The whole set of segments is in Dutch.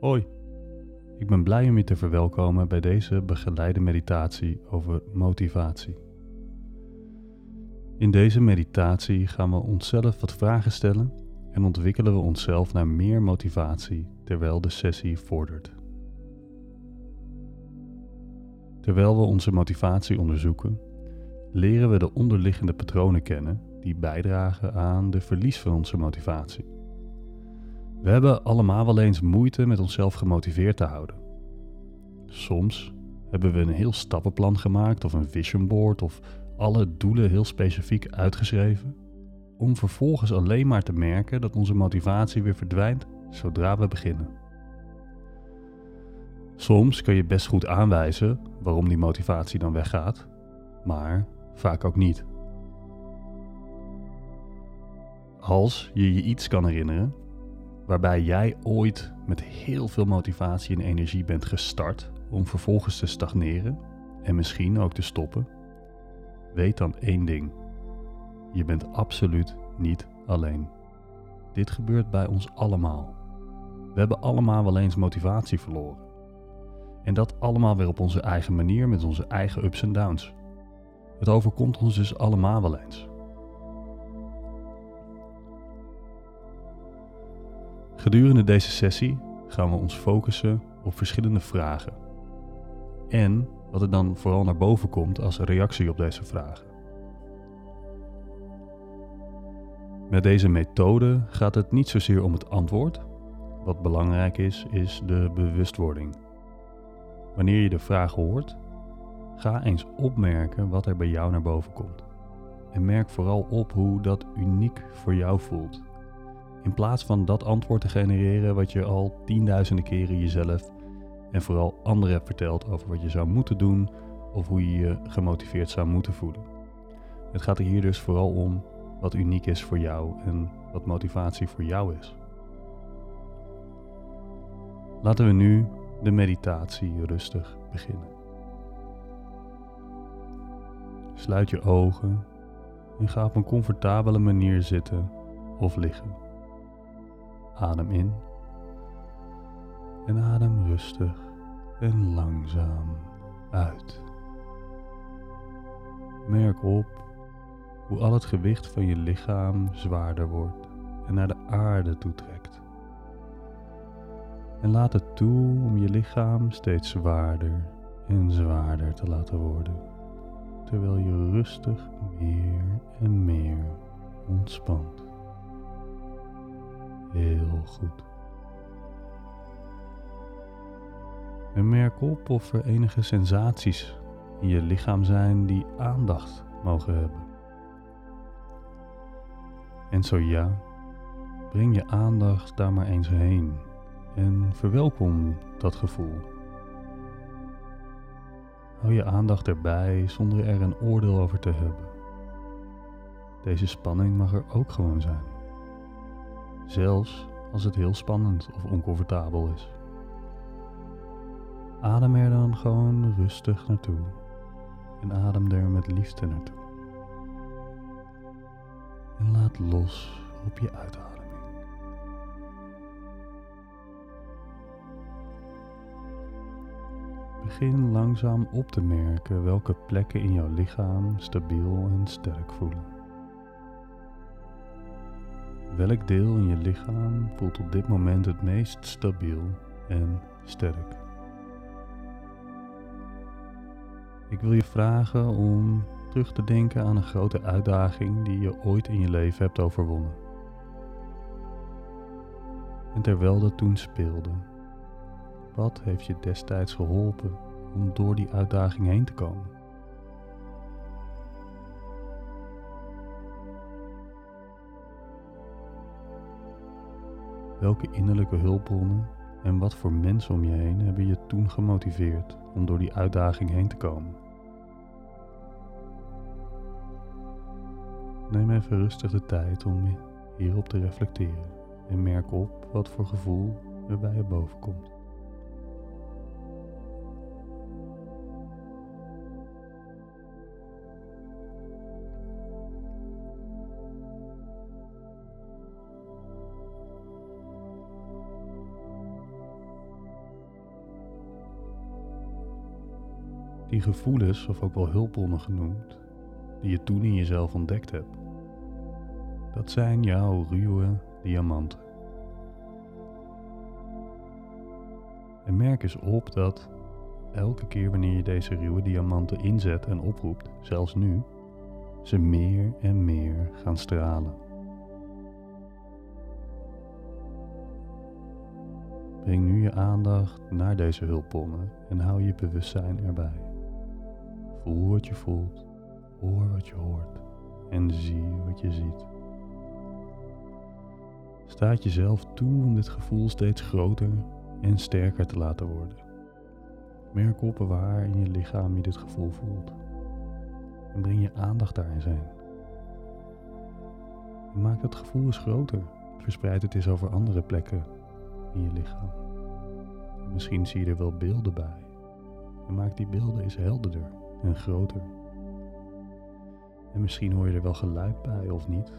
Hoi, ik ben blij om je te verwelkomen bij deze begeleide meditatie over motivatie. In deze meditatie gaan we onszelf wat vragen stellen en ontwikkelen we onszelf naar meer motivatie terwijl de sessie vordert. Terwijl we onze motivatie onderzoeken, leren we de onderliggende patronen kennen die bijdragen aan de verlies van onze motivatie. We hebben allemaal wel eens moeite met onszelf gemotiveerd te houden. Soms hebben we een heel stappenplan gemaakt of een vision board of alle doelen heel specifiek uitgeschreven, om vervolgens alleen maar te merken dat onze motivatie weer verdwijnt zodra we beginnen. Soms kun je best goed aanwijzen waarom die motivatie dan weggaat, maar vaak ook niet. Als je je iets kan herinneren waarbij jij ooit met heel veel motivatie en energie bent gestart om vervolgens te stagneren en misschien ook te stoppen, weet dan één ding. Je bent absoluut niet alleen. Dit gebeurt bij ons allemaal. We hebben allemaal wel eens motivatie verloren. En dat allemaal weer op onze eigen manier met onze eigen ups en downs. Het overkomt ons dus allemaal wel eens. Gedurende deze sessie gaan we ons focussen op verschillende vragen. En wat er dan vooral naar boven komt als reactie op deze vragen. Met deze methode gaat het niet zozeer om het antwoord. Wat belangrijk is, is de bewustwording. Wanneer je de vraag hoort, ga eens opmerken wat er bij jou naar boven komt. En merk vooral op hoe dat uniek voor jou voelt. In plaats van dat antwoord te genereren wat je al tienduizenden keren jezelf en vooral anderen hebt verteld over wat je zou moeten doen of hoe je je gemotiveerd zou moeten voelen. Het gaat er hier dus vooral om wat uniek is voor jou en wat motivatie voor jou is. Laten we nu de meditatie rustig beginnen. Sluit je ogen en ga op een comfortabele manier zitten of liggen. Adem in en adem rustig en langzaam uit. Merk op hoe al het gewicht van je lichaam zwaarder wordt en naar de aarde toetrekt. En laat het toe om je lichaam steeds zwaarder en zwaarder te laten worden, terwijl je rustig meer en meer ontspant. Heel goed. En merk op of er enige sensaties in je lichaam zijn die aandacht mogen hebben. En zo ja, breng je aandacht daar maar eens heen en verwelkom dat gevoel. Hou je aandacht erbij zonder er een oordeel over te hebben. Deze spanning mag er ook gewoon zijn. Zelfs als het heel spannend of oncomfortabel is. Adem er dan gewoon rustig naartoe en adem er met liefde naartoe. En laat los op je uitademing. Begin langzaam op te merken welke plekken in jouw lichaam stabiel en sterk voelen. Welk deel in je lichaam voelt op dit moment het meest stabiel en sterk? Ik wil je vragen om terug te denken aan een grote uitdaging die je ooit in je leven hebt overwonnen. En terwijl dat toen speelde, wat heeft je destijds geholpen om door die uitdaging heen te komen? Welke innerlijke hulpbronnen en wat voor mensen om je heen hebben je toen gemotiveerd om door die uitdaging heen te komen? Neem even rustig de tijd om hierop te reflecteren en merk op wat voor gevoel er bij je boven komt. Die gevoelens, of ook wel hulpbronnen genoemd, die je toen in jezelf ontdekt hebt, dat zijn jouw ruwe diamanten. En merk eens op dat elke keer wanneer je deze ruwe diamanten inzet en oproept, zelfs nu, ze meer en meer gaan stralen. Breng nu je aandacht naar deze hulpbronnen en hou je bewustzijn erbij. Voel wat je voelt, hoor wat je hoort en zie wat je ziet. Staat jezelf toe om dit gevoel steeds groter en sterker te laten worden. Merk op waar in je lichaam je dit gevoel voelt. En breng je aandacht daarin zijn. Maak het gevoel eens groter. Verspreid het eens over andere plekken in je lichaam. misschien zie je er wel beelden bij. En maak die beelden eens helderder en groter. En misschien hoor je er wel geluid bij of niet.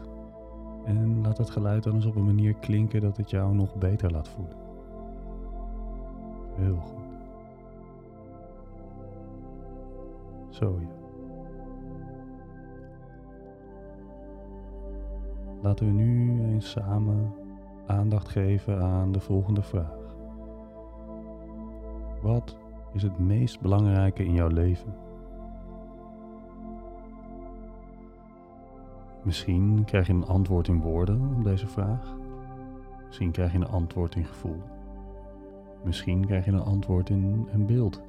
En laat het geluid dan eens op een manier klinken dat het jou nog beter laat voelen. Heel goed. Zo ja. Laten we nu eens samen aandacht geven aan de volgende vraag. Wat is het meest belangrijke in jouw leven? Misschien krijg je een antwoord in woorden op deze vraag. Misschien krijg je een antwoord in gevoel. Misschien krijg je een antwoord in een beeld.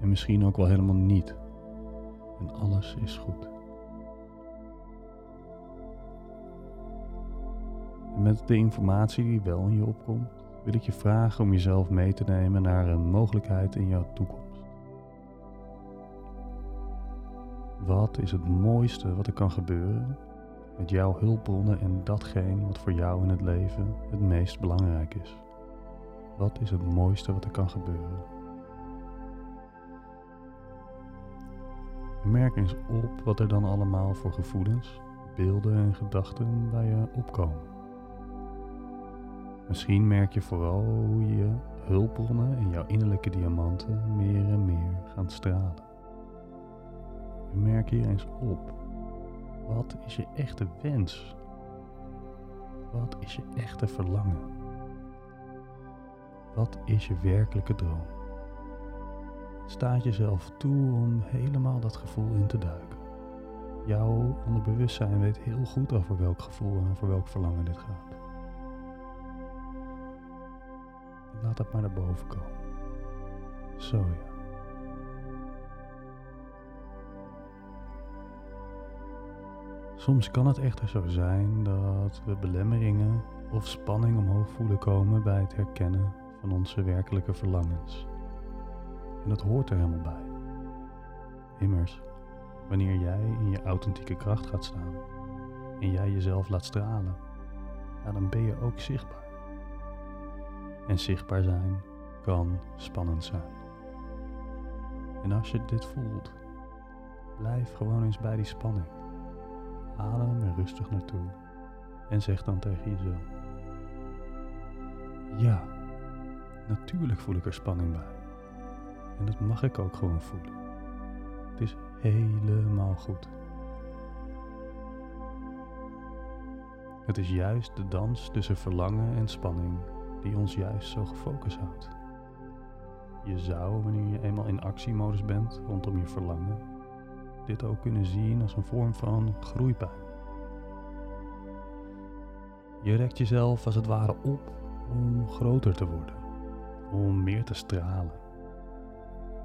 En misschien ook wel helemaal niet. En alles is goed. En met de informatie die wel in je opkomt, wil ik je vragen om jezelf mee te nemen naar een mogelijkheid in jouw toekomst. Wat is het mooiste wat er kan gebeuren met jouw hulpbronnen en datgene wat voor jou in het leven het meest belangrijk is? Wat is het mooiste wat er kan gebeuren? merk eens op wat er dan allemaal voor gevoelens, beelden en gedachten bij je opkomen. Misschien merk je vooral hoe je hulpbronnen en jouw innerlijke diamanten meer en meer gaan stralen. Merk hier eens op. Wat is je echte wens? Wat is je echte verlangen? Wat is je werkelijke droom? Staat jezelf toe om helemaal dat gevoel in te duiken. Jouw onderbewustzijn weet heel goed over welk gevoel en over welk verlangen dit gaat. laat dat maar naar boven komen. Zo ja. Soms kan het echter zo zijn dat we belemmeringen of spanning omhoog voelen komen bij het herkennen van onze werkelijke verlangens. En dat hoort er helemaal bij. Immers, wanneer jij in je authentieke kracht gaat staan en jij jezelf laat stralen, dan ben je ook zichtbaar. En zichtbaar zijn kan spannend zijn. En als je dit voelt, blijf gewoon eens bij die spanning. Adem er rustig naartoe en zeg dan tegen jezelf: Ja, natuurlijk voel ik er spanning bij. En dat mag ik ook gewoon voelen. Het is helemaal goed. Het is juist de dans tussen verlangen en spanning die ons juist zo gefocust houdt. Je zou, wanneer je eenmaal in actiemodus bent rondom je verlangen, dit ook kunnen zien als een vorm van groeipijn. Je rekt jezelf als het ware op om groter te worden, om meer te stralen.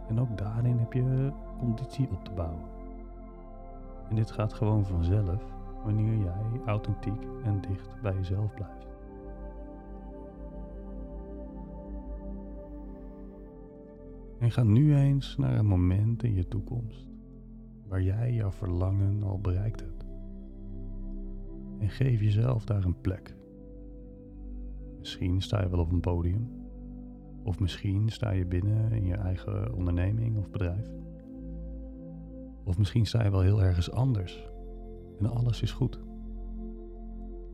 En ook daarin heb je conditie op te bouwen. En dit gaat gewoon vanzelf wanneer jij authentiek en dicht bij jezelf blijft. En ga nu eens naar een moment in je toekomst waar jij jouw verlangen al bereikt hebt. En geef jezelf daar een plek. Misschien sta je wel op een podium. Of misschien sta je binnen in je eigen onderneming of bedrijf. Of misschien sta je wel heel ergens anders. En alles is goed.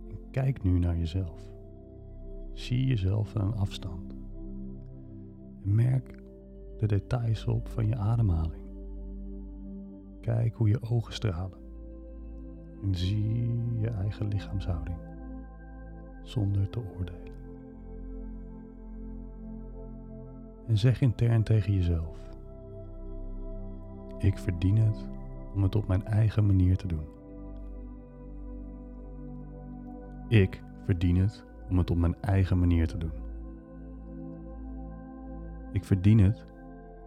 En kijk nu naar jezelf. Zie jezelf aan een afstand. En merk de details op van je ademhaling. Kijk hoe je ogen stralen. En zie je eigen lichaamshouding zonder te oordelen. En zeg intern tegen jezelf: Ik verdien het om het op mijn eigen manier te doen. Ik verdien het om het op mijn eigen manier te doen. Ik verdien het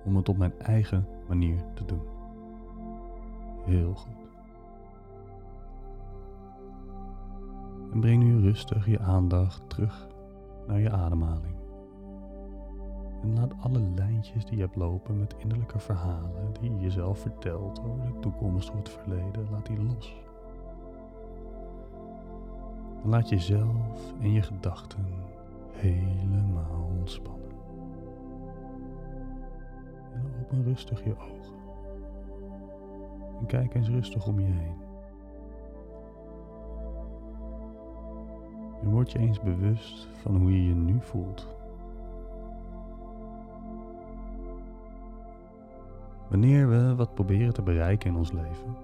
om het op mijn eigen manier te doen. Heel goed. En breng nu rustig je aandacht terug naar je ademhaling. En laat alle lijntjes die je hebt lopen met innerlijke verhalen die je jezelf vertelt over de toekomst of het verleden, laat die los. En laat jezelf en je gedachten helemaal ontspannen. En open rustig je ogen. En kijk eens rustig om je heen. En word je eens bewust van hoe je je nu voelt. Wanneer we wat proberen te bereiken in ons leven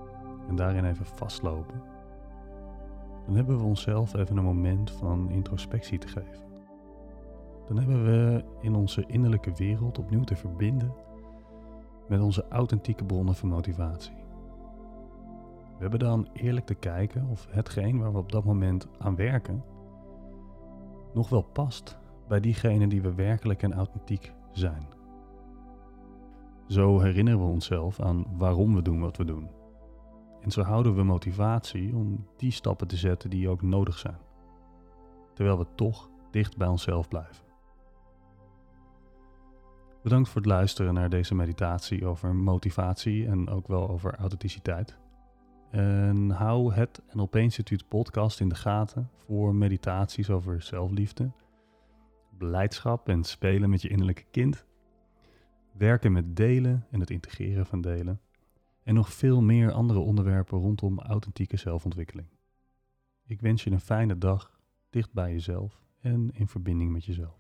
en daarin even vastlopen, dan hebben we onszelf even een moment van introspectie te geven. Dan hebben we in onze innerlijke wereld opnieuw te verbinden met onze authentieke bronnen van motivatie. We hebben dan eerlijk te kijken of hetgeen waar we op dat moment aan werken nog wel past bij diegene die we werkelijk en authentiek zijn. Zo herinneren we onszelf aan waarom we doen wat we doen. En zo houden we motivatie om die stappen te zetten die ook nodig zijn. Terwijl we toch dicht bij onszelf blijven. Bedankt voor het luisteren naar deze meditatie over motivatie en ook wel over authenticiteit. En hou het NLP Instituut podcast in de gaten voor meditaties over zelfliefde, blijdschap en spelen met je innerlijke kind, werken met delen en het integreren van delen en nog veel meer andere onderwerpen rondom authentieke zelfontwikkeling. Ik wens je een fijne dag dicht bij jezelf en in verbinding met jezelf.